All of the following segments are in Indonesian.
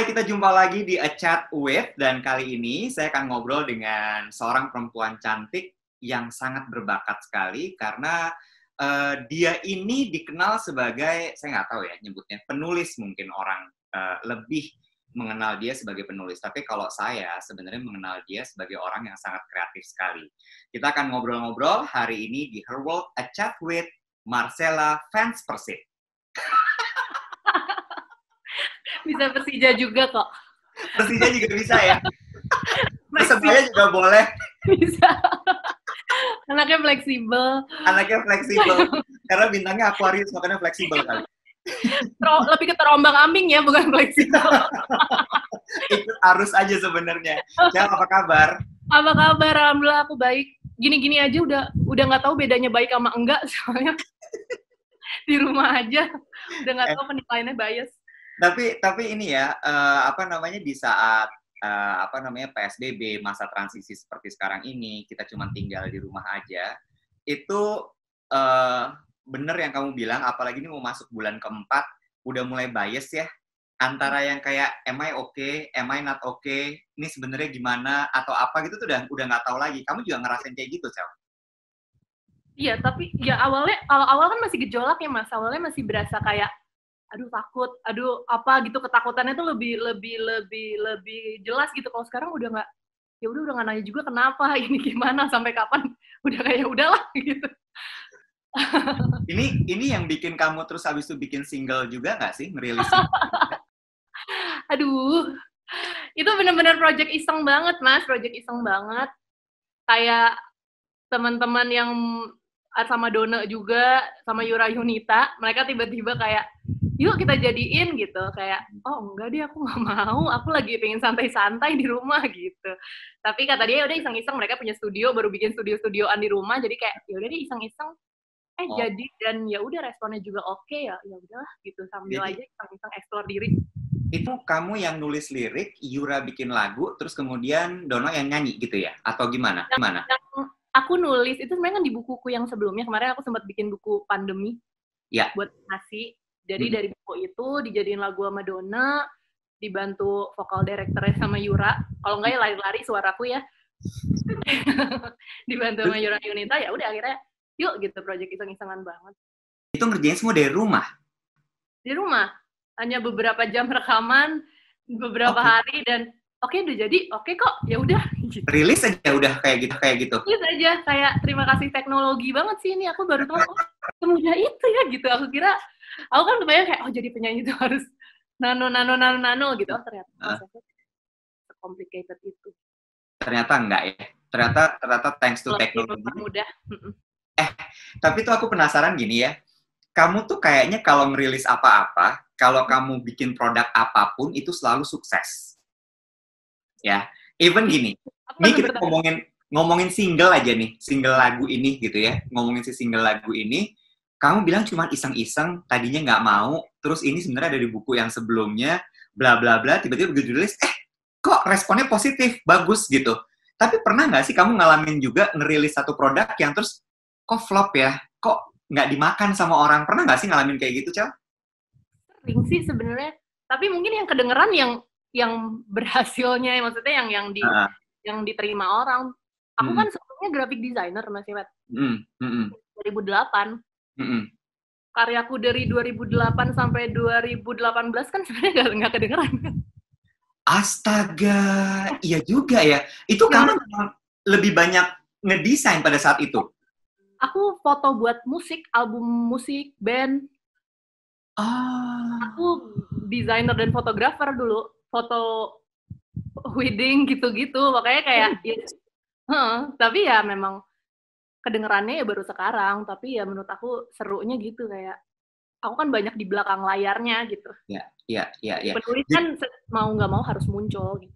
Hai, kita jumpa lagi di A Chat With dan kali ini saya akan ngobrol dengan seorang perempuan cantik yang sangat berbakat sekali karena uh, dia ini dikenal sebagai saya nggak tahu ya nyebutnya penulis mungkin orang uh, lebih mengenal dia sebagai penulis. Tapi kalau saya sebenarnya mengenal dia sebagai orang yang sangat kreatif sekali. Kita akan ngobrol-ngobrol hari ini di Her World A Chat With Marcella Fans Persib. bisa Persija juga kok. Persija juga bisa ya. Persebaya juga boleh. Bisa. Anaknya fleksibel. Anaknya fleksibel. Karena bintangnya Aquarius makanya fleksibel kali. lebih ke terombang ambing ya, bukan fleksibel. Ikut arus aja sebenarnya. Ya, apa kabar? Apa kabar? Alhamdulillah aku baik. Gini-gini aja udah udah nggak tahu bedanya baik sama enggak soalnya di rumah aja udah nggak tahu penilaiannya bias tapi tapi ini ya uh, apa namanya di saat uh, apa namanya PSBB masa transisi seperti sekarang ini kita cuma tinggal di rumah aja itu uh, bener yang kamu bilang apalagi ini mau masuk bulan keempat udah mulai bias ya antara yang kayak am I okay, am I not okay, ini sebenarnya gimana atau apa gitu tuh udah udah nggak tahu lagi. Kamu juga ngerasain kayak gitu, Cel? Iya, tapi ya awalnya kalau awal kan masih gejolak ya Mas. Awalnya masih berasa kayak aduh takut, aduh apa gitu ketakutannya tuh lebih lebih lebih lebih jelas gitu. Kalau sekarang udah nggak ya udah udah nggak nanya juga kenapa ini gimana sampai kapan udah kayak udahlah gitu. ini ini yang bikin kamu terus habis itu bikin single juga nggak sih merilis? aduh, itu benar-benar project iseng banget mas, project iseng banget. Kayak teman-teman yang sama Dona juga sama Yura Yunita, mereka tiba-tiba kayak yuk kita jadiin gitu. Kayak oh enggak deh aku nggak mau. Aku lagi pengen santai-santai di rumah gitu. Tapi kata dia udah iseng-iseng. Mereka punya studio baru bikin studio-studioan di rumah. Jadi kayak ya udah deh iseng-iseng. Eh oh. jadi dan ya udah responnya juga oke okay, ya ya udahlah gitu. Sambil jadi, aja iseng-iseng explore diri. Itu kamu yang nulis lirik Yura bikin lagu terus kemudian Dono yang nyanyi gitu ya? Atau gimana? Yang, gimana? Yang aku nulis itu sebenarnya kan di bukuku yang sebelumnya kemarin aku sempat bikin buku pandemi ya. buat ngasih jadi hmm. dari buku itu dijadiin lagu sama Dona, dibantu vokal directornya sama Yura. Kalau enggak ya lari-lari suaraku ya. dibantu sama Yura Yunita ya udah akhirnya yuk gitu project iseng-isengan banget. Itu ngerjain semua dari rumah? Di rumah. Hanya beberapa jam rekaman, beberapa okay. hari dan oke okay, udah jadi, oke okay kok, ya udah. Gitu. Rilis aja udah kayak gitu kayak gitu. Rilis aja. Kayak terima kasih teknologi banget sih ini. Aku baru tahu oh, semudah itu ya gitu. Aku kira aku kan kebayang kayak oh jadi penyanyi itu harus nano nano nano nano gitu. Oh ternyata uh. complicated itu. Ternyata enggak ya. Ternyata ternyata thanks to teknologi. mudah eh tapi tuh aku penasaran gini ya. Kamu tuh kayaknya kalau ngerilis apa-apa kalau kamu bikin produk apa pun itu selalu sukses ya even gini ini kita ngomongin ngomongin single aja nih single lagu ini gitu ya ngomongin si single lagu ini kamu bilang cuma iseng-iseng, tadinya nggak mau, terus ini sebenarnya ada di buku yang sebelumnya, bla bla bla, tiba-tiba begitu dirilis, eh kok responnya positif, bagus gitu. Tapi pernah nggak sih kamu ngalamin juga ngerilis satu produk yang terus kok flop ya, kok nggak dimakan sama orang? Pernah nggak sih ngalamin kayak gitu, Cel? Sering sih sebenarnya, tapi mungkin yang kedengeran yang yang berhasilnya, maksudnya yang yang di uh. yang diterima orang. Aku hmm. kan sebelumnya graphic designer, Mas Iwet. Hmm. Hmm. 2008 Mm-hmm. Karyaku dari 2008 sampai 2018 kan sebenarnya nggak nggak kedengeran. Astaga, iya juga ya. Itu ya. kamu lebih banyak ngedesain pada saat itu? Aku foto buat musik, album musik, band. Ah. Aku desainer dan fotografer dulu. Foto wedding gitu-gitu. Makanya kayak, hmm. ya, huh, tapi ya memang kedengerannya ya baru sekarang, tapi ya menurut aku serunya gitu kayak aku kan banyak di belakang layarnya gitu. Iya, iya, iya. Ya. Penulis kan mau nggak mau harus muncul gitu.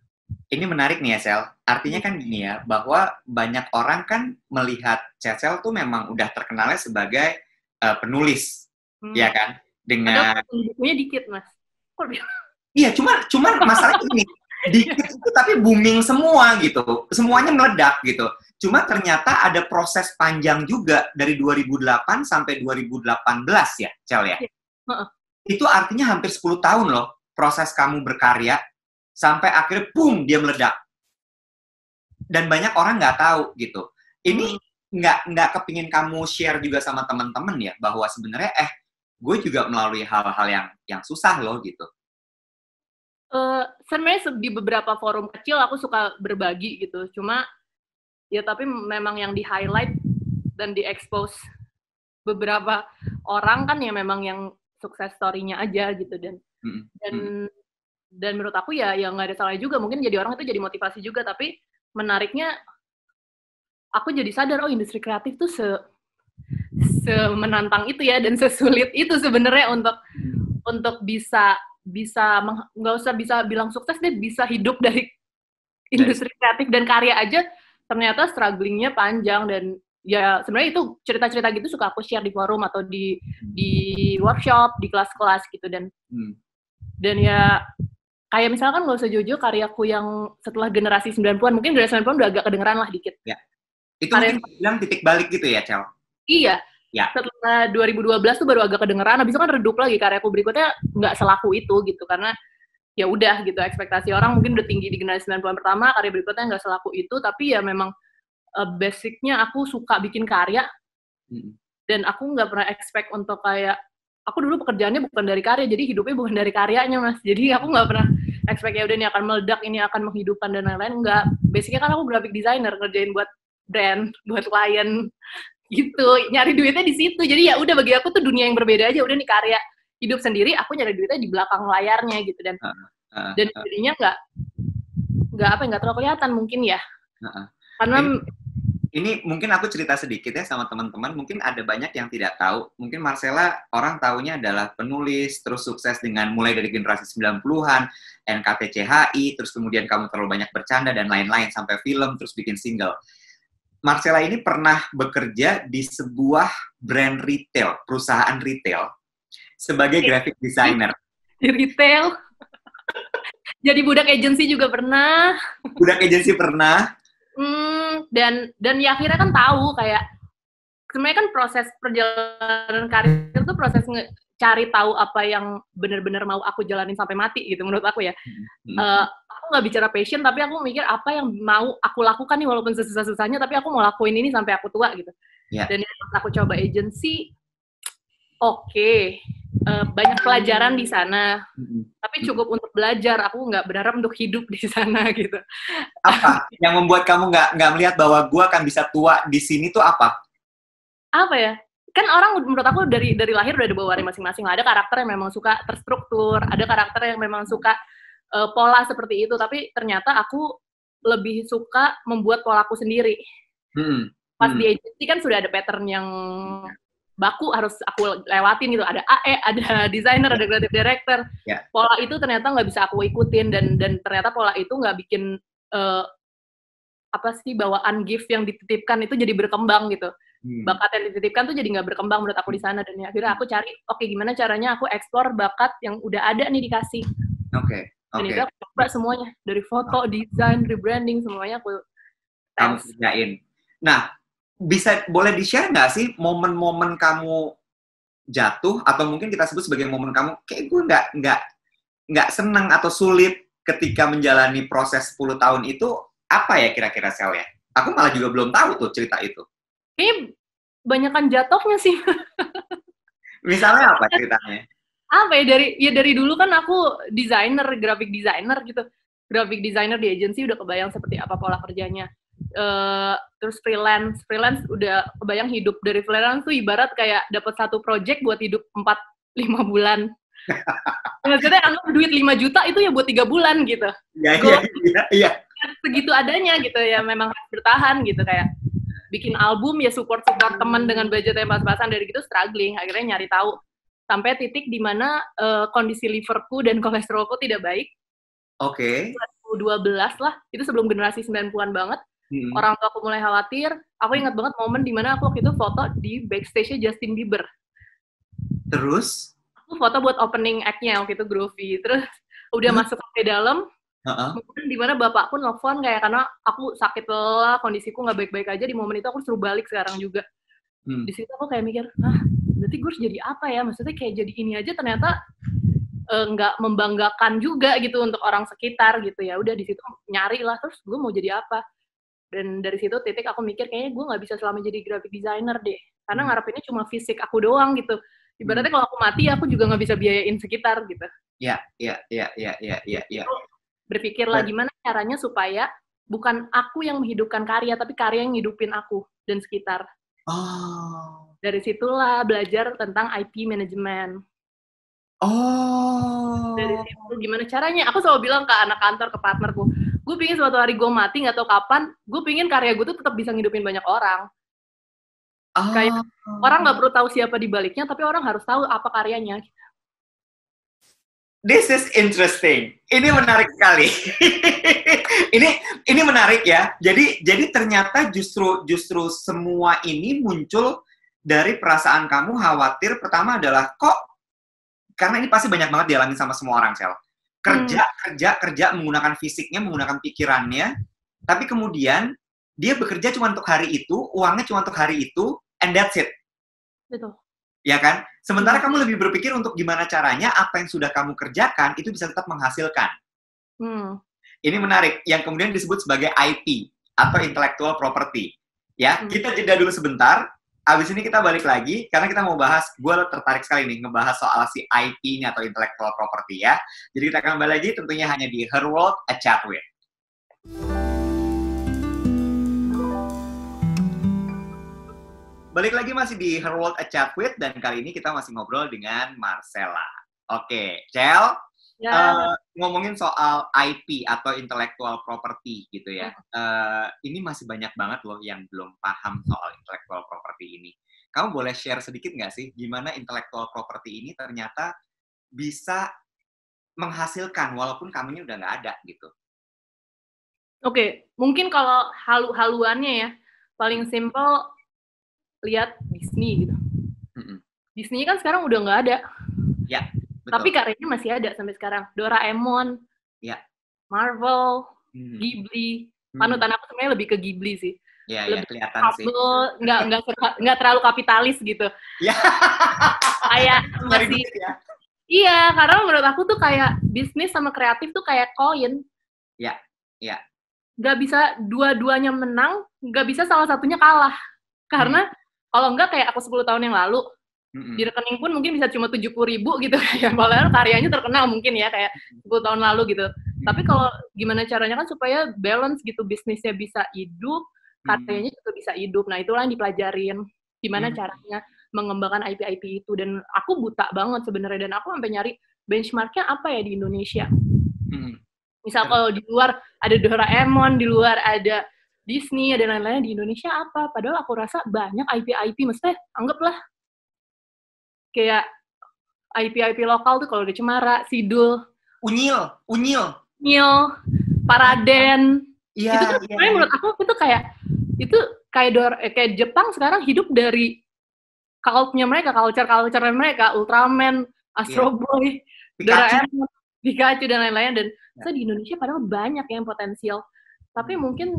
Ini menarik nih ya, Sel. Artinya kan gini ya, bahwa banyak orang kan melihat Cecel tuh memang udah terkenalnya sebagai uh, penulis, hmm. ya kan? Dengan bukunya dikit, Mas. Iya, cuma cuma masalah ini dikit itu tapi booming semua gitu. Semuanya meledak gitu. Cuma ternyata ada proses panjang juga dari 2008 sampai 2018 ya, Cel ya. Uh-uh. Itu artinya hampir 10 tahun loh proses kamu berkarya sampai akhirnya boom dia meledak dan banyak orang nggak tahu gitu ini nggak nggak kepingin kamu share juga sama teman-teman ya bahwa sebenarnya eh gue juga melalui hal-hal yang yang susah loh gitu uh, sebenarnya di beberapa forum kecil aku suka berbagi gitu. Cuma ya tapi memang yang di highlight dan di expose beberapa orang kan ya memang yang sukses story-nya aja gitu. Dan mm-hmm. dan dan menurut aku ya yang nggak ada salahnya juga. Mungkin jadi orang itu jadi motivasi juga. Tapi menariknya aku jadi sadar oh industri kreatif tuh se semenantang itu ya dan sesulit itu sebenarnya untuk hmm. untuk bisa bisa nggak usah bisa bilang sukses deh bisa hidup dari industri kreatif dan karya aja ternyata strugglingnya panjang dan ya sebenarnya itu cerita-cerita gitu suka aku share di forum atau di di workshop di kelas-kelas gitu dan hmm. dan ya kayak misalkan nggak usah jojo karyaku yang setelah generasi 90-an mungkin generasi 90-an udah agak kedengeran lah dikit. Ya. Itu Karya... mungkin bilang titik balik gitu ya, Cel? Iya. Ya. Setelah 2012 tuh baru agak kedengeran, habis itu kan redup lagi karyaku berikutnya nggak selaku itu gitu karena ya udah gitu ekspektasi orang mungkin udah tinggi di generasi 90-an pertama, karya berikutnya nggak selaku itu, tapi ya memang uh, basicnya aku suka bikin karya hmm. dan aku nggak pernah expect untuk kayak aku dulu pekerjaannya bukan dari karya, jadi hidupnya bukan dari karyanya mas. Jadi aku nggak pernah expect ya udah ini akan meledak, ini akan menghidupkan dan lain-lain. Enggak. Basicnya kan aku graphic designer ngerjain buat brand, buat klien gitu. Nyari duitnya di situ. Jadi ya udah bagi aku tuh dunia yang berbeda aja. Udah nih karya hidup sendiri, aku nyari duitnya di belakang layarnya gitu dan uh, uh, dan jadinya nggak nggak apa nggak terlalu kelihatan mungkin ya. Uh, Karena ini mungkin aku cerita sedikit ya sama teman-teman. Mungkin ada banyak yang tidak tahu. Mungkin Marcella orang tahunya adalah penulis, terus sukses dengan mulai dari generasi 90-an, NKTCHI, terus kemudian kamu terlalu banyak bercanda dan lain-lain sampai film, terus bikin single. Marcella ini pernah bekerja di sebuah brand retail, perusahaan retail, sebagai graphic designer. Di retail? Jadi budak agency juga pernah. Budak agency pernah Hmm, dan dan ya akhirnya kan tahu kayak sebenarnya kan proses perjalanan karir itu proses nge cari tahu apa yang benar-benar mau aku jalanin sampai mati gitu menurut aku ya. Hmm. Uh, aku nggak bicara passion tapi aku mikir apa yang mau aku lakukan nih walaupun sesusah-susahnya tapi aku mau lakuin ini sampai aku tua gitu. Yeah. Dan aku coba agency, oke, okay, uh, banyak pelajaran di sana, mm-hmm. tapi cukup untuk belajar. Aku nggak berharap untuk hidup di sana gitu. Apa yang membuat kamu nggak nggak melihat bahwa gue akan bisa tua di sini tuh apa? Apa ya? Kan orang menurut aku dari dari lahir udah ada bawaan masing-masing. Ada karakter yang memang suka terstruktur, ada karakter yang memang suka uh, pola seperti itu. Tapi ternyata aku lebih suka membuat polaku sendiri. Hmm. Pas hmm. di agency kan sudah ada pattern yang baku harus aku lewatin gitu ada AE ada desainer ada creative director yeah. pola itu ternyata nggak bisa aku ikutin dan dan ternyata pola itu nggak bikin uh, apa sih bawaan gift yang dititipkan itu jadi berkembang gitu hmm. bakat yang dititipkan tuh jadi nggak berkembang menurut aku di sana dan ya, akhirnya aku cari oke okay, gimana caranya aku explore bakat yang udah ada nih dikasih oke okay. dan itu aku coba semuanya dari foto okay. desain rebranding semuanya aku kamu kerjain nah bisa boleh di-share nggak sih momen-momen kamu jatuh atau mungkin kita sebut sebagai momen kamu kayak gue nggak nggak nggak senang atau sulit ketika menjalani proses 10 tahun itu apa ya kira-kira sel ya? Aku malah juga belum tahu tuh cerita itu. Ini banyakkan jatuhnya sih. Misalnya apa ceritanya? Apa ya dari ya dari dulu kan aku desainer, graphic designer gitu. Graphic designer di agency udah kebayang seperti apa pola kerjanya uh, terus freelance freelance udah kebayang hidup dari freelance tuh ibarat kayak dapat satu project buat hidup empat lima bulan maksudnya anggap duit 5 juta itu ya buat tiga bulan gitu iya iya iya iya segitu adanya gitu ya memang harus bertahan gitu kayak bikin album ya support support teman dengan budget yang pas-pasan dari gitu struggling. Akhirnya nyari tahu. Sampai titik di mana uh, kondisi liverku dan kolesterolku tidak baik. Oke. Okay. 2012 lah itu sebelum generasi 90-an banget. Hmm. orang tua aku mulai khawatir. Aku ingat banget momen di mana aku waktu itu foto di backstage Justin Bieber. Terus? Aku foto buat opening act-nya waktu itu Groovy. Terus udah hmm. masuk ke dalam Uh-huh. di mana bapak pun nelfon kayak karena aku sakit lah kondisiku nggak baik-baik aja di momen itu aku suruh balik sekarang juga hmm. di situ aku kayak mikir ah berarti gue harus jadi apa ya maksudnya kayak jadi ini aja ternyata eh, nggak membanggakan juga gitu untuk orang sekitar gitu ya udah di situ nyari lah terus gue mau jadi apa dan dari situ titik aku mikir kayaknya gue nggak bisa selama jadi graphic designer deh karena Hmm. ngarepinnya cuma fisik aku doang gitu ibaratnya kalau aku mati aku juga nggak bisa biayain sekitar gitu Ya, ya, ya, ya, ya, ya, ya. Berpikirlah Betul. gimana caranya supaya bukan aku yang menghidupkan karya tapi karya yang ngidupin aku dan sekitar Oh. dari situlah belajar tentang IP management Oh. dari situ gimana caranya aku selalu bilang ke anak kantor ke partnerku gue pingin suatu hari gue mati nggak tahu kapan gue pingin karya gue tuh tetap bisa ngidupin banyak orang Oh. kayak orang nggak perlu tahu siapa di baliknya tapi orang harus tahu apa karyanya This is interesting. Ini menarik sekali. ini ini menarik ya. Jadi jadi ternyata justru justru semua ini muncul dari perasaan kamu khawatir pertama adalah kok karena ini pasti banyak banget dialami sama semua orang, Sel. Kerja, kerja, kerja menggunakan fisiknya, menggunakan pikirannya, tapi kemudian dia bekerja cuma untuk hari itu, uangnya cuma untuk hari itu, and that's it. gitu ya kan? Sementara kamu lebih berpikir untuk gimana caranya apa yang sudah kamu kerjakan itu bisa tetap menghasilkan. hmm. Ini menarik, yang kemudian disebut sebagai IP atau intellectual property. Ya, Hmm. kita jeda dulu sebentar. Abis ini kita balik lagi karena kita mau bahas, gue tertarik sekali nih ngebahas soal si IP ini atau intellectual property ya. Jadi kita akan kembali lagi tentunya hanya di Her World A Chat With. Balik lagi masih di Her World A Chat With dan kali ini kita masih ngobrol dengan Marcella. Oke, Cel, ya eh, ngomongin soal IP atau intellectual property gitu ya. Eh, ini masih banyak banget loh yang belum paham soal intellectual property ini. Kamu boleh share sedikit nggak sih gimana intellectual property ini ternyata bisa menghasilkan walaupun kamunya udah nggak ada gitu. Oke, mungkin kalau halu-haluannya ya, paling simple lihat Disney gitu. Mm-mm. Disney kan sekarang udah nggak ada, Betul. tapi karyanya masih ada sampai sekarang. Doraemon, Ya. Marvel, Hmm. Ghibli. Hmm. Panutan aku sebenarnya lebih ke Ghibli sih. Ya, ya, lebih kelihatan sih. Humble, nggak nggak nggak terlalu kapitalis gitu. Ya. Kayak masih ya. Iya, karena menurut aku tuh kayak bisnis sama kreatif tuh kayak koin. Ya, ya. Gak bisa dua-duanya menang, gak bisa salah satunya kalah. Karena kalau enggak kayak aku 10 tahun yang lalu, Mm-mm. di rekening pun mungkin bisa cuma 70 ribu gitu. Kayak padahal karyanya terkenal mungkin ya, kayak 10 tahun lalu gitu. Tapi kalau gimana caranya kan supaya balance gitu, bisnisnya bisa hidup, karyanya juga bisa hidup. Nah, itulah yang dipelajarin. Gimana caranya mengembangkan IP-IP itu. Dan aku buta banget sebenarnya. Dan aku sampai nyari benchmarknya apa ya di Indonesia. Misal kalau di luar ada Doraemon, di luar ada Disney, ada lain-lainnya di Indonesia apa? Padahal aku rasa banyak IP-IP, maksudnya anggaplah kayak IP-IP lokal tuh kalau di Cemara, Sidul, Unyil, unyil. Mil, Paraden, Iya, itu kan sebenarnya menurut aku itu kayak itu kayak dor eh, kayak Jepang sekarang hidup dari cult-nya mereka, culture-culture mereka, Ultraman, Astro Boy, Pikachu. Doraemon, Pikachu dan lain-lain dan Ya. saya di Indonesia padahal banyak yang potensial. Tapi mungkin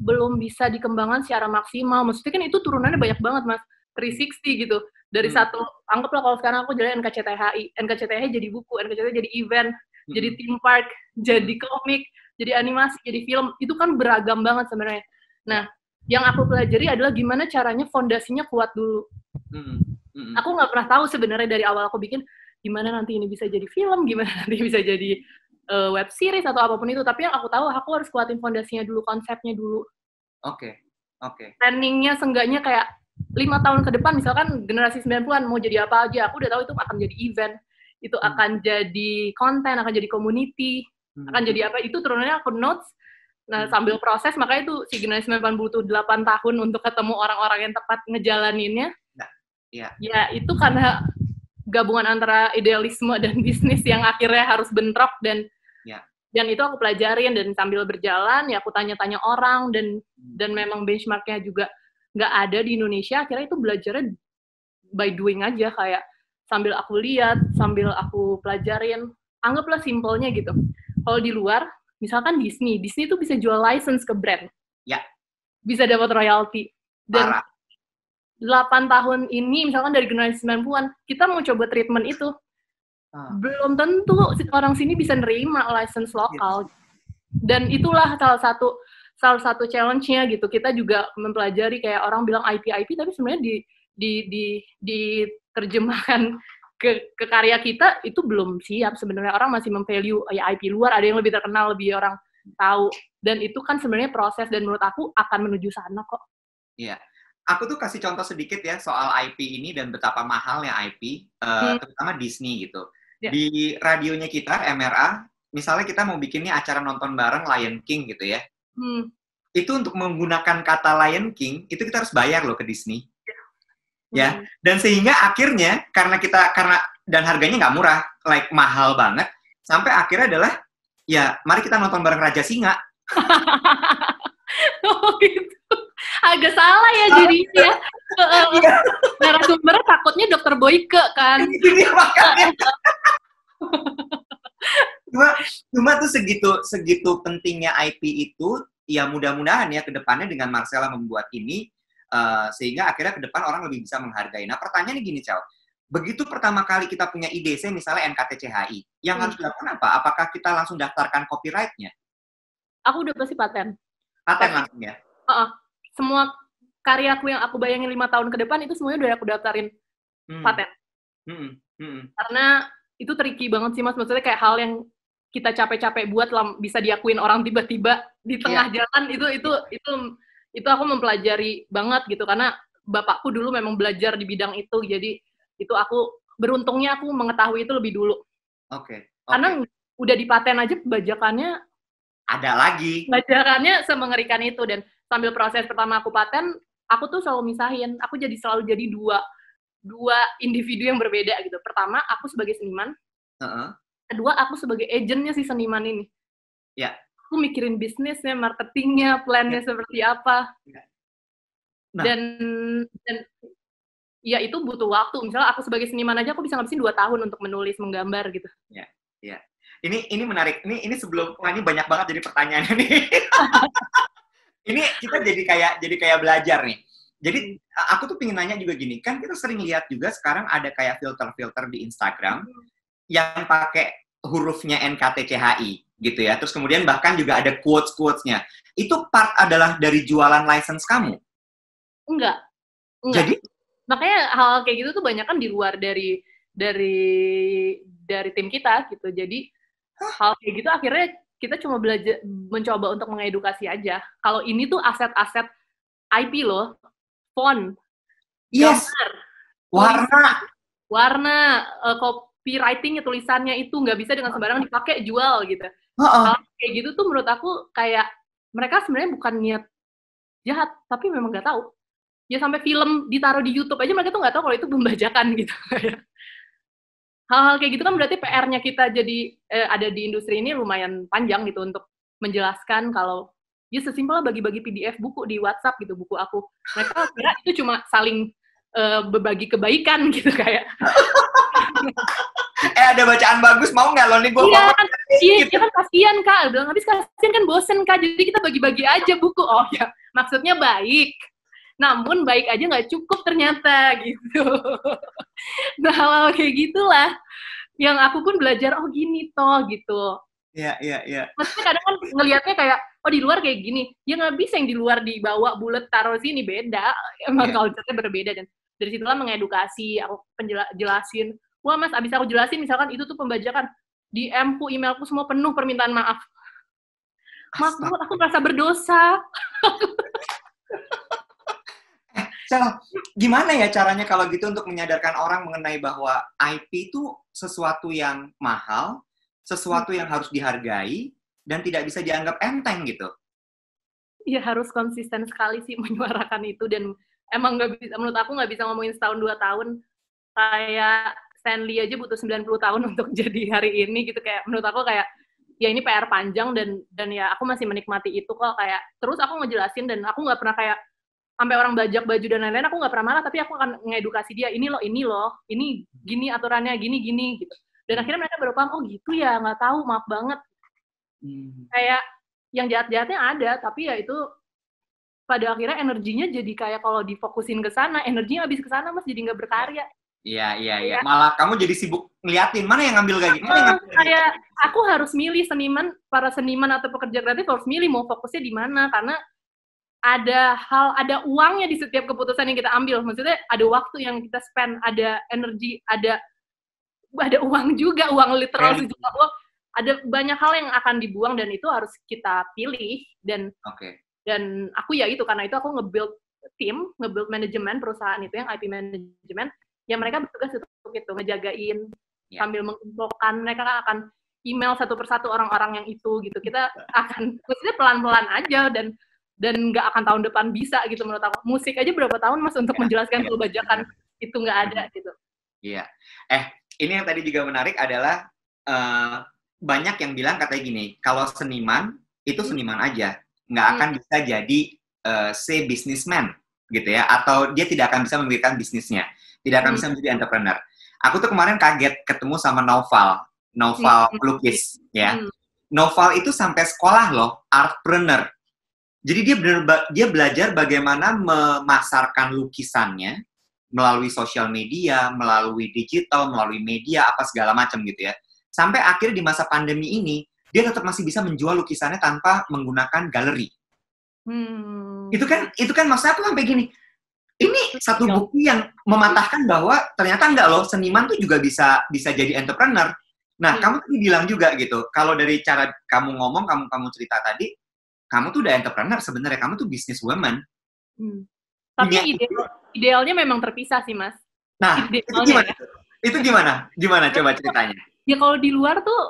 belum bisa dikembangkan secara maksimal. Maksudnya kan itu turunannya banyak banget, Mas. 360 gitu. Dari Hmm. satu anggaplah kalau sekarang aku jadi NKCTHI, NKCTHI jadi buku, NKCTHI jadi event, Mm-mm. jadi theme park, jadi komik, jadi animasi, jadi film. Itu kan beragam banget sebenarnya. Nah, yang aku pelajari adalah gimana caranya fondasinya kuat dulu. Mm-mm. Mm-mm. Aku nggak pernah tahu sebenarnya dari awal aku bikin gimana nanti ini bisa jadi film, gimana nanti bisa jadi eh, web series atau apa pun itu. Tapi yang aku tahu aku harus kuatin fondasinya dulu, konsepnya dulu. Oke, oke. Planningnya seenggaknya kayak lima tahun ke depan, misalkan generasi 90-an mau jadi apa aja, aku udah tahu itu akan jadi event, itu Hmm. akan jadi konten, akan jadi community, akan jadi apa itu turunannya aku notes nah Hmm. sambil proses makanya itu si generasi 90 butuh 8 tahun untuk ketemu orang-orang yang tepat ngejalaninnya Nah, iya. ya itu karena gabungan antara idealisme dan bisnis yang akhirnya harus bentrok dan Ya. Dan itu aku pelajarin dan sambil berjalan ya aku tanya-tanya orang dan Hmm. dan memang benchmarknya juga nggak ada di Indonesia akhirnya itu belajarnya by doing aja kayak sambil aku lihat sambil aku pelajarin anggaplah simpelnya gitu kalau di luar misalkan Disney Disney itu bisa jual license ke brand Ya. bisa dapat royalty dan Parah. 8 tahun ini misalkan dari generasi 90-an kita mau coba treatment itu ah. belum tentu orang sini bisa nerima license lokal. Yes. Dan itulah salah satu salah satu challenge-nya gitu. Kita juga mempelajari kayak orang bilang IP IP tapi sebenarnya di di di diterjemahkan ke, ke karya kita itu belum siap sebenarnya orang masih memvalue ya IP luar ada yang lebih terkenal lebih orang tahu dan itu kan sebenarnya proses dan menurut aku akan menuju sana kok. Iya. Aku tuh kasih contoh sedikit ya soal IP ini dan betapa mahalnya IP uh, hmm. terutama Disney gitu. Ya. Di radionya kita MRA misalnya kita mau bikinnya acara nonton bareng Lion King gitu ya. Hmm. Itu untuk menggunakan kata Lion King itu kita harus bayar loh ke Disney ya hmm. dan sehingga akhirnya karena kita karena dan harganya nggak murah like mahal banget sampai akhirnya adalah ya mari kita nonton bareng Raja Singa oh gitu agak salah ya jadi ya iya. narasumbernya takutnya dokter Boyke kan cuma cuma tuh segitu segitu pentingnya IP itu ya mudah-mudahan ya ke depannya dengan Marcella membuat ini uh, sehingga akhirnya ke depan orang lebih bisa menghargai. Nah pertanyaannya gini, Chow. Begitu pertama kali kita punya IDC, misalnya NKTCHI, yang hmm. harus dilakukan apa? Apakah kita langsung daftarkan copyrightnya? Aku udah pasti paten. Paten langsung ya? Uh -uh. Semua karyaku yang aku bayangin lima tahun ke depan itu semuanya udah aku daftarin hmm. paten. Hmm. Hmm. Karena itu tricky banget sih mas, maksudnya kayak hal yang kita capek-capek buat bisa diakuin orang tiba-tiba di tengah yeah. jalan itu itu itu itu aku mempelajari banget gitu karena bapakku dulu memang belajar di bidang itu jadi itu aku beruntungnya aku mengetahui itu lebih dulu. Oke. Okay, okay. Karena udah dipaten aja bajakannya ada lagi. Bajakannya semengerikan itu dan sambil proses pertama aku paten, aku tuh selalu misahin. Aku jadi selalu jadi dua dua individu yang berbeda gitu. Pertama, aku sebagai seniman. Uh -uh. Kedua, aku sebagai agentnya si seniman ini. Ya aku mikirin bisnisnya, marketingnya, plannya ya. seperti apa. Ya. Nah. Dan dan ya itu butuh waktu. Misalnya aku sebagai seniman aja aku bisa ngabisin dua tahun untuk menulis, menggambar gitu. Ya, ya. Ini ini menarik. Ini ini sebelum wah ini banyak banget jadi pertanyaannya nih. ini kita jadi kayak jadi kayak belajar nih. Jadi aku tuh pengen nanya juga gini, kan kita sering lihat juga sekarang ada kayak filter-filter di Instagram hmm. yang pakai hurufnya NKTCHI gitu ya. Terus kemudian bahkan juga ada quotes-quotesnya. Itu part adalah dari jualan license kamu? Enggak. Enggak. Jadi? Makanya hal kayak gitu tuh banyak kan di luar dari dari dari tim kita gitu. Jadi Hah? hal kayak gitu akhirnya kita cuma belajar mencoba untuk mengedukasi aja. Kalau ini tuh aset-aset IP loh, font, yes. gambar, warna, warna, uh, copywritingnya tulisannya itu nggak bisa dengan sembarangan dipakai jual gitu. Uh-uh. kayak gitu tuh menurut aku kayak mereka sebenarnya bukan niat jahat, tapi memang nggak tahu. Ya sampai film ditaruh di YouTube aja mereka tuh nggak tahu kalau itu pembajakan gitu. Hal-hal kayak gitu kan berarti PR-nya kita jadi eh, ada di industri ini lumayan panjang gitu untuk menjelaskan kalau ya sesimpel bagi-bagi PDF buku di WhatsApp gitu buku aku. Mereka kira itu cuma saling uh, berbagi kebaikan gitu kayak. eh ada bacaan bagus mau nggak lo nih gue iya, kan, iya, gitu. iya kan kasihan kak bilang habis kasihan kan bosen kak jadi kita bagi-bagi aja buku oh ya maksudnya baik namun baik aja nggak cukup ternyata gitu nah hal kayak gitulah yang aku pun belajar oh gini toh gitu Iya, iya, iya. Maksudnya kadang kan ngelihatnya kayak, oh di luar kayak gini. Ya nggak bisa yang di luar dibawa bulat taruh sini, beda. Emang yeah. culture-nya berbeda. Dan dari situlah mengedukasi, aku penjelasin, wah mas abis aku jelasin misalkan itu tuh pembajakan di ku emailku semua penuh permintaan maaf maaf aku merasa berdosa Sel, gimana ya caranya kalau gitu untuk menyadarkan orang mengenai bahwa IP itu sesuatu yang mahal, sesuatu yang harus dihargai, dan tidak bisa dianggap enteng gitu? Ya harus konsisten sekali sih menyuarakan itu dan emang nggak bisa menurut aku nggak bisa ngomongin setahun dua tahun. Kayak Stanley aja butuh 90 tahun untuk jadi hari ini gitu. Kayak menurut aku kayak ya ini PR panjang dan dan ya aku masih menikmati itu kok. Kayak terus aku ngejelasin dan aku nggak pernah kayak sampai orang bajak baju dan lain-lain aku nggak pernah marah tapi aku akan ngedukasi dia ini loh ini loh ini gini aturannya gini gini gitu dan akhirnya mereka baru paham oh gitu ya nggak tahu maaf banget hmm. kayak yang jahat-jahatnya ada tapi ya itu pada akhirnya energinya jadi kayak kalau difokusin ke sana energinya habis ke sana mas jadi nggak berkarya Iya, iya, iya. Iya. Malah kamu jadi sibuk ngeliatin mana yang ngambil gitu. Mana yang ngambil kayak kayak aku harus milih seniman, para seniman atau pekerja kreatif harus milih mau fokusnya di mana karena ada hal, ada uangnya di setiap keputusan yang kita ambil. Maksudnya ada waktu yang kita spend, ada energi, ada ada uang juga, uang literal Kredit. sejuta uang. Ada banyak hal yang akan dibuang dan itu harus kita pilih dan Oke. dan aku ya itu karena itu aku nge-build tim, nge-build manajemen perusahaan itu yang IP manajemen, ya mereka bertugas untuk itu ngejagain Ya. sambil menginfokan mereka akan email satu persatu orang-orang yang itu gitu. Kita akan maksudnya pelan-pelan aja dan dan nggak akan tahun depan bisa gitu menurut aku. Musik aja berapa tahun mas untuk Ya, menjelaskan ya, kalau bajakan itu nggak ada gitu. Iya. Eh, ini yang tadi juga menarik adalah eh, banyak yang bilang katanya gini, kalau seniman itu seniman aja, nggak Hmm. akan bisa jadi eh, say businessman gitu ya, atau dia tidak akan bisa memikirkan bisnisnya, tidak akan Hmm. bisa menjadi entrepreneur. Aku tuh kemarin kaget ketemu sama Noval, Noval Hmm. pelukis ya. Hmm. Noval itu sampai sekolah loh, artpreneur. Jadi dia bener dia belajar bagaimana memasarkan lukisannya melalui sosial media, melalui digital, melalui media apa segala macam gitu ya. Sampai akhirnya di masa pandemi ini dia tetap masih bisa menjual lukisannya tanpa menggunakan galeri. Hmm. Itu kan itu kan maksud aku sampai gini. Ini satu Ya. bukti yang mematahkan bahwa ternyata enggak loh seniman tuh juga bisa bisa jadi entrepreneur. Nah, Hmm. kamu tadi bilang juga gitu. Kalau dari cara kamu ngomong, kamu kamu cerita tadi, kamu tuh udah entrepreneur sebenarnya. Kamu tuh business woman. Hmm. Tapi Punya ide, idealnya memang terpisah sih mas. Nah, itu gimana? ya. Itu gimana? Gimana coba ceritanya? Ya kalau di luar tuh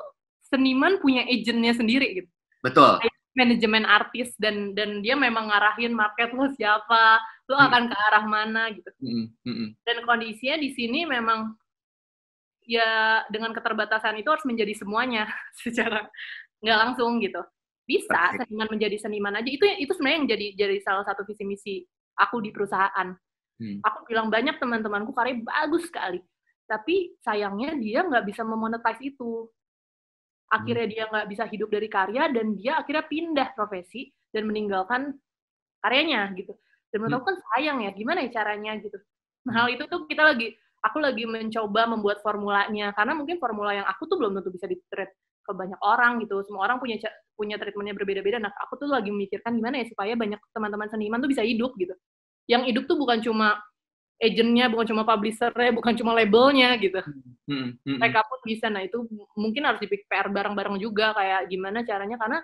seniman punya agentnya sendiri gitu. Betul. manajemen artis dan dan dia memang ngarahin market lo siapa, lo Hmm. akan ke arah mana gitu. Mm, mm, mm. Dan kondisinya di sini memang ya dengan keterbatasan itu harus menjadi semuanya secara nggak langsung gitu. Bisa Oke. seniman menjadi seniman aja itu itu sebenarnya yang jadi jadi salah satu visi misi aku di perusahaan. Hmm. Aku bilang banyak teman-temanku karya bagus sekali, tapi sayangnya dia nggak bisa memonetize itu. Akhirnya dia nggak bisa hidup dari karya dan dia akhirnya pindah profesi dan meninggalkan karyanya gitu. Dan menurut aku kan sayang ya, gimana ya caranya gitu. Nah, hal itu tuh kita lagi, aku lagi mencoba membuat formulanya karena mungkin formula yang aku tuh belum tentu bisa di-treat ke banyak orang gitu. Semua orang punya punya treatmentnya berbeda-beda. Nah, aku tuh lagi memikirkan gimana ya supaya banyak teman-teman seniman tuh bisa hidup gitu. Yang hidup tuh bukan cuma agentnya, bukan cuma publishernya, bukan cuma labelnya gitu. Mm, mm, mm. Mereka pun bisa. Nah itu mungkin harus dipikir PR bareng-bareng juga kayak gimana caranya karena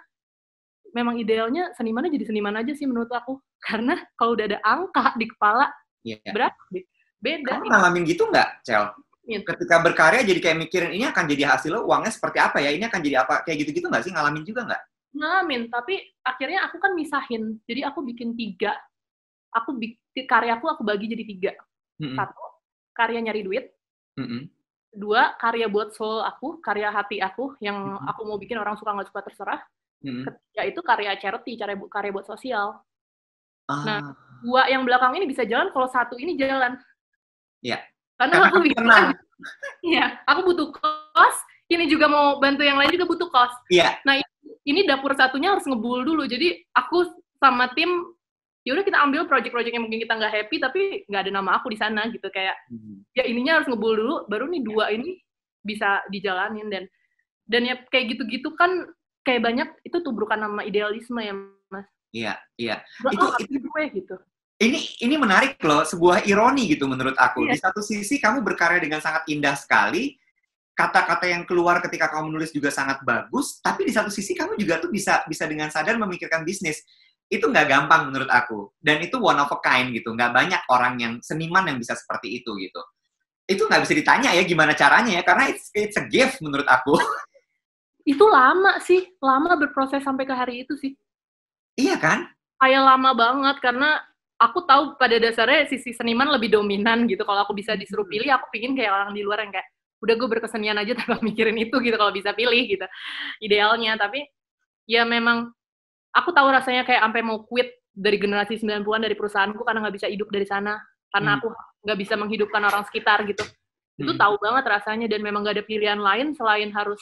memang idealnya senimannya jadi seniman aja sih menurut aku. Karena kalau udah ada angka di kepala Iya. berapa? Be- Beda. Kamu ngalamin gitu nggak, Cel? Iya. Ketika berkarya jadi kayak mikirin ini akan jadi hasil lo, uangnya seperti apa ya? Ini akan jadi apa? Kayak gitu-gitu nggak sih? Ngalamin juga nggak? ngalamin tapi akhirnya aku kan misahin jadi aku bikin tiga aku bikin karyaku aku bagi jadi tiga Mm, mm, satu karya nyari duit mm, mm. dua karya buat soul aku karya hati aku yang Mhm. aku mau bikin orang suka nggak suka terserah Mm, mm. ketiga itu karya charity karya bu- karya buat sosial Ah, Nah, dua yang belakang ini bisa jalan kalau satu ini jalan Iya. Karena, Karena aku bikin tenang. iya aku butuh kos ini juga mau bantu yang lain juga butuh kos Iya. ini dapur satunya harus ngebul dulu. Jadi aku sama tim, ya udah kita ambil project-project yang mungkin kita nggak happy, tapi nggak ada nama aku di sana gitu. Kayak Mm, ya ininya harus ngebul dulu, baru nih dua ini bisa dijalanin dan dan ya kayak gitu-gitu kan kayak banyak itu tubrukan nama idealisme ya mas. Iya, iya. Itu- oh, itu- gue gitu. Ini ini menarik loh, sebuah ironi gitu menurut aku. Iya. Di satu sisi kamu berkarya dengan sangat indah sekali, kata-kata yang keluar ketika kamu menulis juga sangat bagus, tapi di satu sisi kamu juga tuh bisa bisa dengan sadar memikirkan bisnis. Itu nggak gampang menurut aku. Dan itu one of a kind gitu. Nggak banyak orang yang seniman yang bisa seperti itu gitu. Itu nggak bisa ditanya ya gimana caranya ya, karena it's, it's a gift menurut aku. Itu lama sih, lama berproses sampai ke hari itu sih. iya kan? kayak lama banget karena aku tahu pada dasarnya sisi seniman lebih dominan gitu. Kalau aku bisa disuruh Hmm. pilih, aku pingin kayak orang di luar yang kayak udah gue berkesenian aja tanpa mikirin itu gitu kalau bisa pilih gitu. Idealnya, tapi ya memang aku tahu rasanya kayak sampai mau quit dari generasi 90-an dari perusahaanku karena nggak bisa hidup dari sana. Karena Hmm. aku nggak bisa menghidupkan orang sekitar gitu. Itu Hmm. tahu banget rasanya dan memang nggak ada pilihan lain selain harus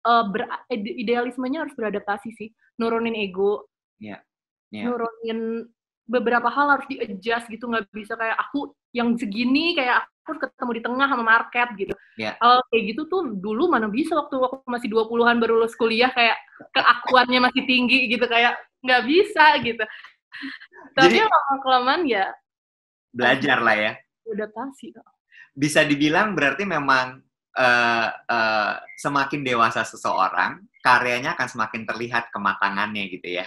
eh, ber- ide- idealismenya harus beradaptasi sih. Nurunin ego, Iya. nurunin beberapa hal harus di-adjust gitu nggak bisa kayak aku yang segini kayak harus ketemu di tengah sama market gitu. Yeah. Kalau kayak gitu tuh dulu mana bisa waktu aku masih 20-an baru lulus kuliah kayak keakuannya masih tinggi gitu kayak nggak bisa gitu. Tapi lama kelamaan ya Belajar lah ya. adaptasi. Bisa dibilang berarti memang eh, eh, semakin dewasa seseorang, karyanya akan semakin terlihat kematangannya gitu ya.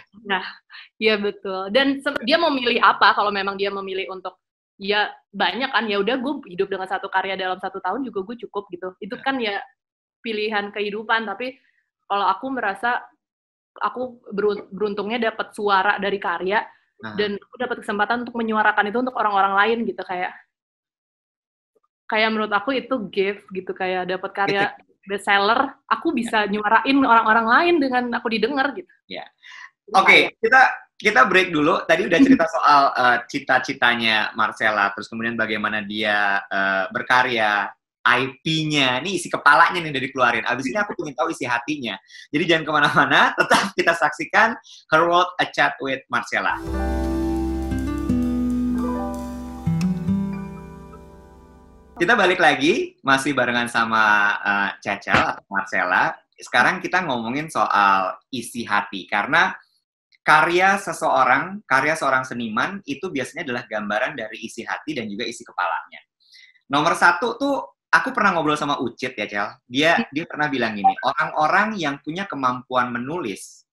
Iya betul. Dan dia mau milih apa kalau memang dia memilih untuk ya banyak kan ya udah gue hidup dengan satu karya dalam satu tahun juga gue cukup gitu. Itu kan ya pilihan kehidupan. Tapi kalau aku merasa aku berun- beruntungnya dapat suara dari karya Nah, dan aku dapat kesempatan untuk menyuarakan itu untuk orang-orang lain gitu kayak kayak menurut aku itu gift gitu kayak dapat karya bestseller aku bisa nyuarain orang-orang lain dengan aku didengar gitu. Ya. Oke, kita kita break dulu. Tadi udah cerita soal eh, cita-citanya Marcella, terus kemudian bagaimana dia eh, berkarya, IP-nya, ini isi kepalanya nih udah dikeluarin. Abis ini aku ingin tahu isi hatinya. Jadi jangan ke mana-mana, tetap kita saksikan Her World A Chat with Marcella. Kita balik lagi, masih barengan sama Cacal atau Marcella. Sekarang kita ngomongin soal isi hati, karena karya seseorang, karya seorang seniman itu biasanya adalah gambaran dari isi hati dan juga isi kepalanya. Nomor satu tuh, aku pernah ngobrol sama Ucit ya, Cel. Dia dia pernah bilang gini, orang-orang yang punya kemampuan menulis,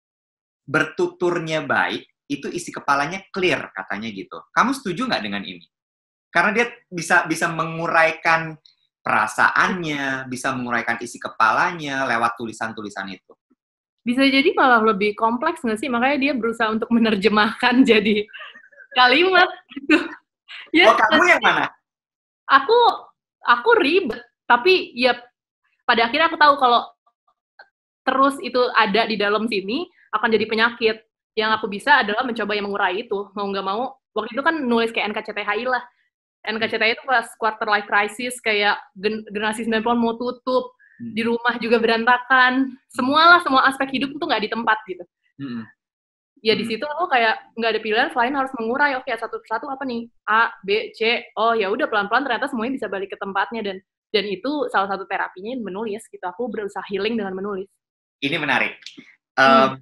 bertuturnya baik, itu isi kepalanya clear katanya gitu. Kamu setuju nggak dengan ini? Karena dia bisa bisa menguraikan perasaannya, bisa menguraikan isi kepalanya lewat tulisan-tulisan itu. bisa jadi malah lebih kompleks nggak sih? Makanya dia berusaha untuk menerjemahkan jadi kalimat gitu. Ya, Oh, kamu yang mana? aku aku ribet, tapi ya pada akhirnya aku tahu kalau terus itu ada di dalam sini akan jadi penyakit. Yang aku bisa adalah mencoba yang mengurai itu. Mau nggak mau, waktu itu kan nulis kayak NKCTHI lah. NKCTHI itu pas quarter life crisis, kayak gen- generasi 90-an mau tutup, Hmm. di rumah juga berantakan. Semualah, semua aspek hidup itu nggak di tempat gitu. Mm-mm. Ya di Hmm. situ aku kayak nggak ada pilihan selain harus mengurai. Oke, satu persatu apa nih? A, B, C. Oh ya udah pelan-pelan ternyata semuanya bisa balik ke tempatnya dan dan itu salah satu terapinya menulis gitu. Aku berusaha healing dengan menulis. Ini menarik. Hmm.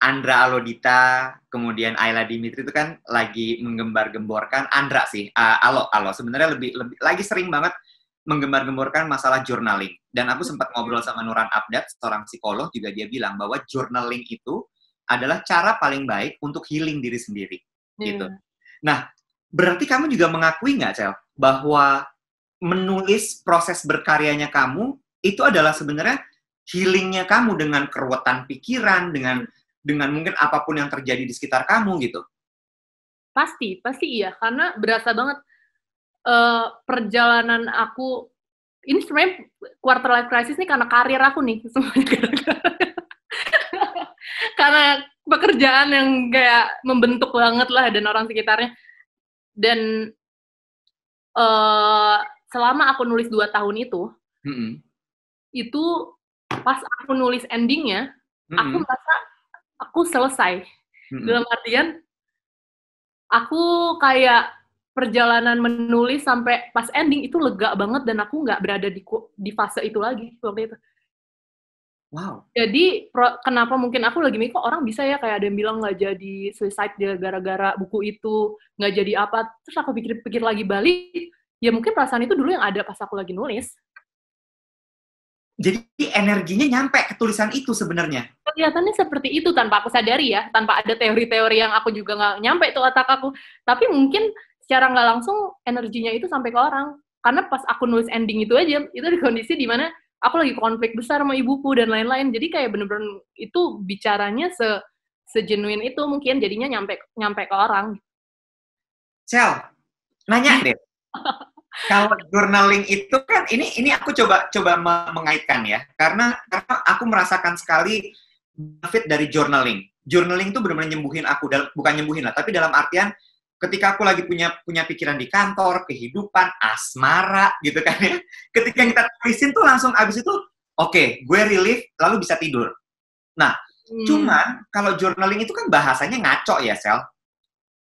Andra Alodita, kemudian Ayla Dimitri itu kan lagi menggembar-gemborkan Andra sih. Ah, Alo, Alo sebenarnya lebih lebih lagi sering banget menggembar-gemborkan masalah journaling. Dan aku sempat ngobrol sama Nuran Abdat, seorang psikolog juga dia bilang bahwa journaling itu adalah cara paling baik untuk healing diri sendiri. Gitu. Iya. Berarti kamu juga mengakui nggak, Cel, bahwa menulis proses berkaryanya kamu itu adalah sebenarnya healingnya kamu dengan keruwetan pikiran, dengan dengan mungkin apa pun yang terjadi di sekitar kamu gitu. Pasti, pasti iya. Karena berasa banget eh, perjalanan aku ini sebenarnya quarter life crisis nih karena karir aku nih semuanya gara-gara. karena pekerjaan yang kayak membentuk banget lah dan orang sekitarnya dan eh selama aku nulis dua tahun itu Mm-mm. itu pas aku nulis endingnya aku Mm-mm. merasa aku selesai Mm-mm. dalam artian aku kayak perjalanan menulis sampai pas ending itu lega banget dan aku nggak berada di di fase itu lagi waktu itu. Wow. Jadi pro- kenapa mungkin aku lagi mikir kok orang bisa ya kayak ada yang bilang nggak jadi suicide dia gara-gara buku itu nggak jadi apa. Terus aku pikir-pikir lagi balik, ya mungkin perasaan itu dulu yang ada pas aku lagi nulis. Jadi energinya nyampe ke tulisan itu sebenarnya. Kelihatannya seperti itu tanpa aku sadari ya, tanpa ada teori-teori yang aku juga nggak nyampe tuh otak aku. Tapi mungkin secara nggak langsung energinya itu sampai ke orang. Karena pas aku nulis ending itu aja, itu di kondisi di mana aku lagi konflik besar sama ibuku dan lain-lain. Jadi kayak bener-bener itu bicaranya se sejenuin itu mungkin jadinya nyampe nyampe ke orang. Cel, nanya deh. Kalau journaling itu kan ini ini aku coba coba me- mengaitkan ya karena karena aku merasakan sekali benefit dari journaling. Journaling itu benar-benar nyembuhin aku dal- bukan nyembuhin lah tapi dalam artian ketika aku lagi punya punya pikiran di kantor, kehidupan, asmara gitu kan ya. Ketika kita tulisin tuh langsung abis itu oke, gue relief lalu bisa tidur. Hmm. Cuman kalau journaling itu kan bahasanya ngaco ya, Sel.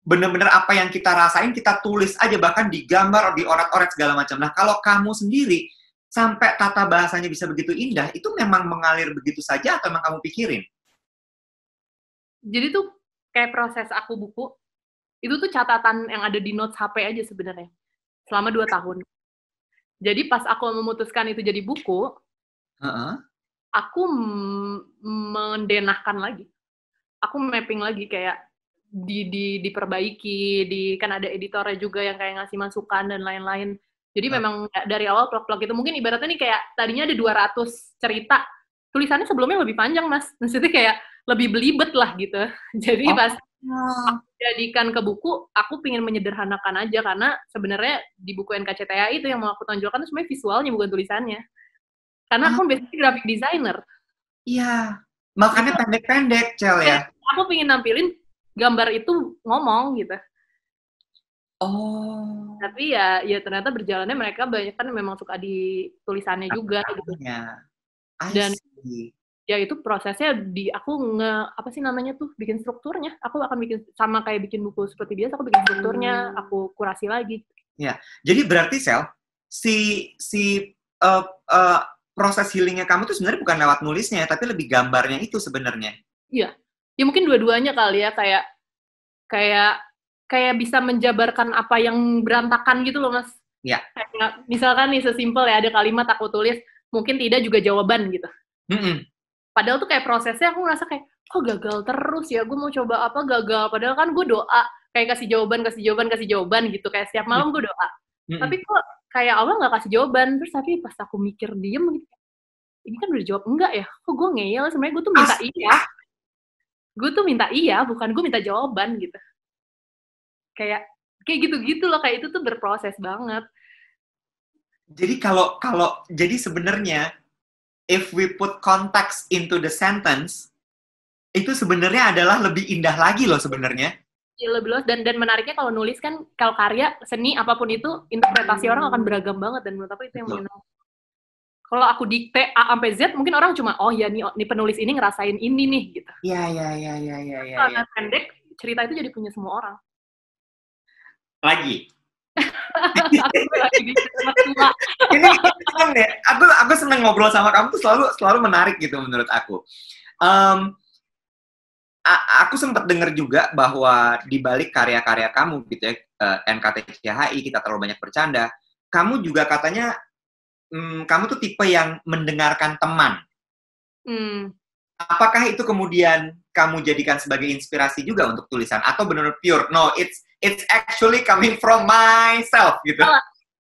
Bener-bener apa yang kita rasain kita tulis aja bahkan digambar di orat-orat segala macam. Nah kalau kamu sendiri sampai tata bahasanya bisa begitu indah, itu memang mengalir begitu saja atau memang kamu pikirin? Jadi tuh kayak proses aku buku, itu tuh catatan yang ada di notes HP aja sebenarnya selama dua tahun. Jadi pas aku memutuskan itu jadi buku, Heeh. aku mendenahkan lagi. Aku mapping lagi kayak di, di diperbaiki, di kan ada editornya juga yang kayak ngasih masukan dan lain-lain. Jadi memang dari awal vlog-vlog itu mungkin ibaratnya nih kayak tadinya ada 200 cerita, tulisannya sebelumnya lebih panjang, Mas. Maksudnya kayak lebih belibet lah gitu. Jadi Oh. pas aku jadikan ke buku, aku pingin menyederhanakan aja karena sebenarnya di buku NKCTA itu yang mau aku tonjolkan itu sebenarnya visualnya bukan tulisannya. Karena aku basically graphic designer. Iya. Makanya pendek-pendek, Cel ya. Aku pingin nampilin gambar itu ngomong gitu. Oh. Tapi ya ya ternyata berjalannya mereka banyak kan memang suka di tulisannya juga gitu. Ya. I Dan-. Ya itu prosesnya di aku nge apa sih namanya tuh bikin strukturnya. Aku akan bikin sama kayak bikin buku seperti biasa aku bikin strukturnya, aku kurasi lagi. Jadi berarti sel si si uh, uh, proses healingnya kamu tuh sebenarnya bukan lewat nulisnya, tapi lebih gambarnya itu sebenarnya. Ya mungkin dua-duanya kali ya kayak kayak kayak bisa menjabarkan apa yang berantakan gitu loh mas. Iya. Kayak, misalkan nih sesimpel ya ada kalimat aku tulis mungkin tidak juga jawaban gitu. Mm-mm. Padahal tuh kayak prosesnya aku ngerasa kayak kok gagal terus ya gue mau coba apa gagal. Padahal kan gue doa kayak kasih jawaban kasih jawaban kasih jawaban gitu kayak setiap malam gue doa. Mm-mm. Tapi kok kayak Allah nggak kasih jawaban terus tapi pas aku mikir diem gitu ini kan udah dijawab enggak ya kok gue ngeyel sebenarnya gue tuh minta iya gue tuh minta iya bukan gue minta jawaban gitu. Kayak kayak gitu-gitu loh kayak itu tuh berproses banget. Jadi kalau kalau jadi sebenarnya if we put context into the sentence itu sebenarnya adalah lebih indah lagi loh sebenarnya. Ya, lebih luas. Dan dan menariknya kalau nulis kan kalau karya seni apa pun itu interpretasi orang akan beragam banget. Dan menurut aku itu yang menyenangkan kalau aku dikte A sampai Z mungkin orang cuma oh ya nih, nih penulis ini ngerasain ini nih gitu Iya iya iya iya iya iya. karena pendek cerita itu jadi punya semua orang Lagi. aku lagi di cerita tua Ini seneng deh. Aku aku seneng ngobrol sama kamu tuh selalu selalu menarik gitu menurut aku. Em, a- aku sempat dengar juga bahwa di balik karya-karya kamu gitu ya, eh, NKTCHI kita terlalu banyak bercanda, kamu juga katanya hmm, kamu tuh tipe yang mendengarkan teman. hmm. Apakah itu kemudian kamu jadikan sebagai inspirasi juga untuk tulisan atau benar-benar pure? No, it's it's actually coming from myself gitu.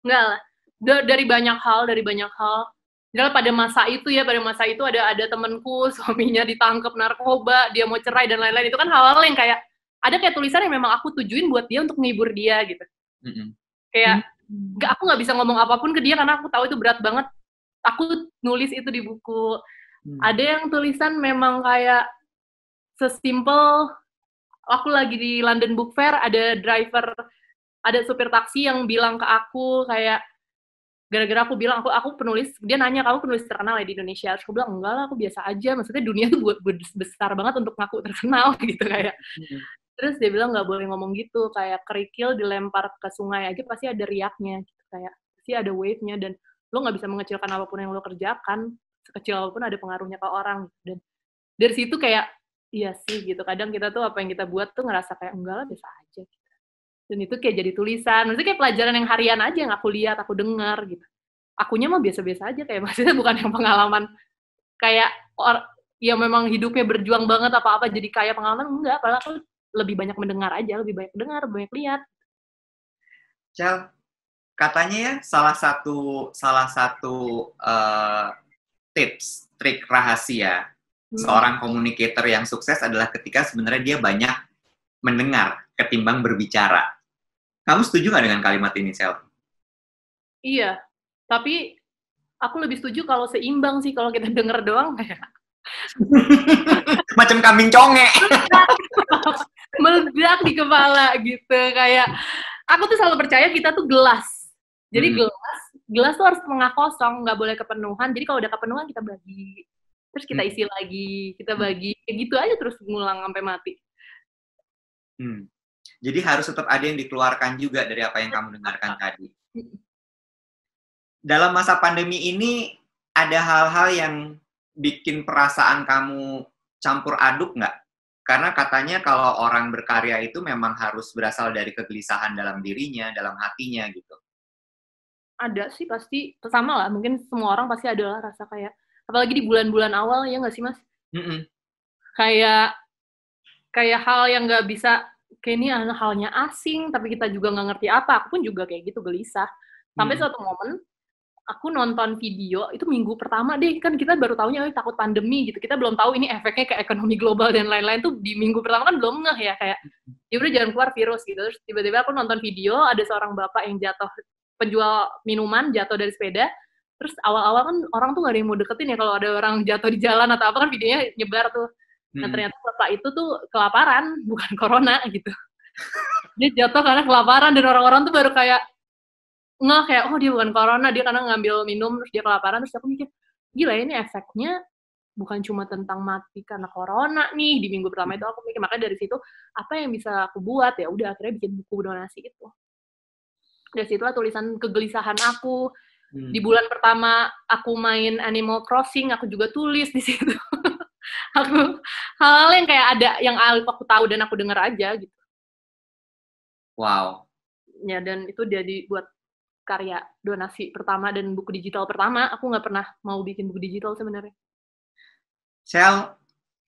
Enggak lah. Da- dari banyak hal, dari banyak hal. Misalnya pada masa itu ya, pada masa itu ada ada temenku suaminya ditangkap narkoba, dia mau cerai dan lain-lain. Itu kan hal-hal yang kayak ada kayak tulisan yang memang aku tujuin buat dia untuk menghibur dia gitu. Mm-mm. Kayak nggak aku nggak bisa ngomong apa pun ke dia karena aku tahu itu berat banget. Aku nulis itu di buku. Hmm. Ada yang tulisan memang kayak sesimpel aku lagi di London Book Fair ada driver ada supir taksi yang bilang ke aku kayak gara-gara aku bilang aku aku penulis dia nanya kamu penulis terkenal ya di Indonesia terus aku bilang enggak lah aku biasa aja maksudnya dunia tuh buat besar banget untuk ngaku terkenal gitu kayak Hmm. Terus dia bilang nggak boleh ngomong gitu kayak kerikil dilempar ke sungai aja pasti ada riaknya gitu kayak pasti ada wave-nya dan lo nggak bisa mengecilkan apa pun yang lo kerjakan sekecil apa pun ada pengaruhnya ke orang dan dari situ kayak iya sih gitu kadang kita tuh apa yang kita buat tuh ngerasa kayak enggak lah biasa aja gitu. dan itu kayak jadi tulisan maksudnya kayak pelajaran yang harian aja yang aku lihat aku dengar gitu akunya mah biasa-biasa aja kayak maksudnya bukan yang pengalaman kayak or, ya memang hidupnya berjuang banget apa-apa jadi kayak pengalaman enggak padahal aku lebih banyak mendengar aja lebih banyak dengar banyak lihat Cel, katanya ya salah satu salah satu eh, tips trik rahasia Hmm. seorang communicator yang sukses adalah ketika sebenarnya dia banyak mendengar ketimbang berbicara. Kamu setuju nggak dengan kalimat ini, Cel? Iya, tapi aku lebih setuju kalau seimbang sih kalau kita denger doang kayak Macam kambing conge. meledak di kepala gitu kayak aku tuh selalu percaya kita tuh gelas. Jadi Hmm. gelas, gelas tuh harus setengah kosong, nggak boleh kepenuhan. Jadi kalau udah kepenuhan kita bagi. Terus kita Hmm. isi lagi, kita bagi. Kayak gitu aja terus ngulang sampai mati. Hmm. Jadi harus tetap ada yang dikeluarkan juga dari apa yang kamu dengarkan tadi. Dalam masa pandemi ini ada hal-hal yang bikin perasaan kamu campur aduk nggak? Karena katanya kalau orang berkarya itu memang harus berasal dari kegelisahan dalam dirinya, dalam hatinya gitu. Ada sih pasti sama lah. Mungkin semua orang pasti ada lah rasa kayak apalagi di bulan-bulan awal ya nggak sih mas? Mm -mm. Kayak kayak hal yang nggak bisa kayak ini halnya asing tapi kita juga nggak ngerti apa aku pun juga kayak gitu gelisah sampai hmm. suatu momen aku nonton video itu minggu pertama deh. Kan kita baru tahunya oh, takut pandemi gitu. Kita belum tahu ini efeknya ke ekonomi global dan lain-lain. Tuh di minggu pertama kan belum ngeh ya kayak ya udah jangan keluar virus gitu. Terus tiba-tiba aku nonton video ada seorang bapak yang jatuh penjual minuman jatuh dari sepeda. Terus awal-awal kan orang tuh gak ada yang mau deketin ya kalau ada orang jatuh di jalan atau apa kan videonya nyebar tuh. Nah hmm. ternyata bapak itu tuh kelaparan, bukan corona gitu. dia jatuh karena kelaparan dan orang-orang tuh baru kayak nggak kayak oh dia bukan corona dia karena ngambil minum terus dia kelaparan. Terus aku mikir gila ini efeknya bukan cuma tentang mati karena corona nih. Di minggu pertama itu aku mikir makanya dari situ apa yang bisa aku buat? Ya udah akhirnya bikin buku donasi itu dari situlah tulisan kegelisahan aku. Hmm. di bulan pertama aku main Animal Crossing aku juga tulis di situ. Aku hal-hal yang kayak ada yang aku tahu dan aku dengar aja gitu. Wow. Ya dan itu jadi buat karya donasi pertama dan buku digital pertama aku nggak pernah mau bikin buku digital sebenarnya. Sel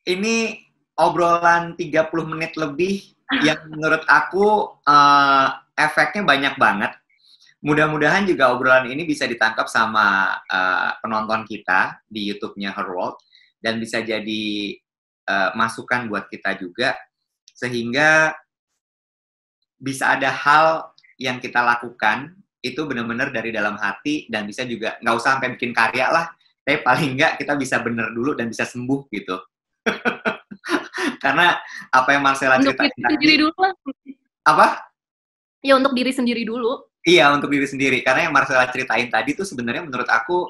ini obrolan 30 menit lebih yang menurut aku uh, efeknya banyak banget. Mudah-mudahan juga obrolan ini bisa ditangkap sama uh, penonton kita di YouTube-nya Her World dan bisa jadi uh, masukan buat kita juga. Sehingga bisa ada hal yang kita lakukan itu benar-benar dari dalam hati dan bisa juga nggak usah sampai bikin karya lah. Tapi paling nggak kita bisa bener dulu dan bisa sembuh gitu. Karena apa yang Marcella untuk ceritain diri sendiri dulu lah. Apa? Ya untuk diri sendiri dulu. Iya untuk diri sendiri. Karena yang Marcella ceritain tadi tuh sebenarnya menurut aku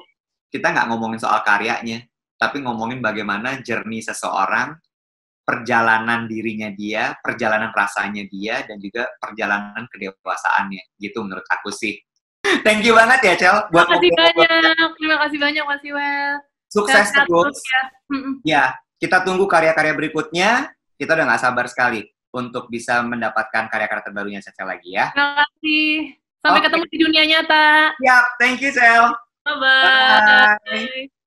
kita nggak ngomongin soal karyanya tapi ngomongin bagaimana jernih seseorang, perjalanan dirinya dia, perjalanan rasanya dia, dan juga perjalanan kedewasaannya. Gitu menurut aku sih. Thank you banget ya, Cel. Buat Terima kasih banyak. Terima kasih banyak, Mas Iwel. Sukses terus. Ya. ya, kita tunggu karya-karya berikutnya. Kita udah nggak sabar sekali untuk bisa mendapatkan karya-karya terbarunya Cel lagi ya. Terima kasih. Sampai okay. ketemu di dunia nyata. Yap, thank you, Cel. Bye-bye. Bye.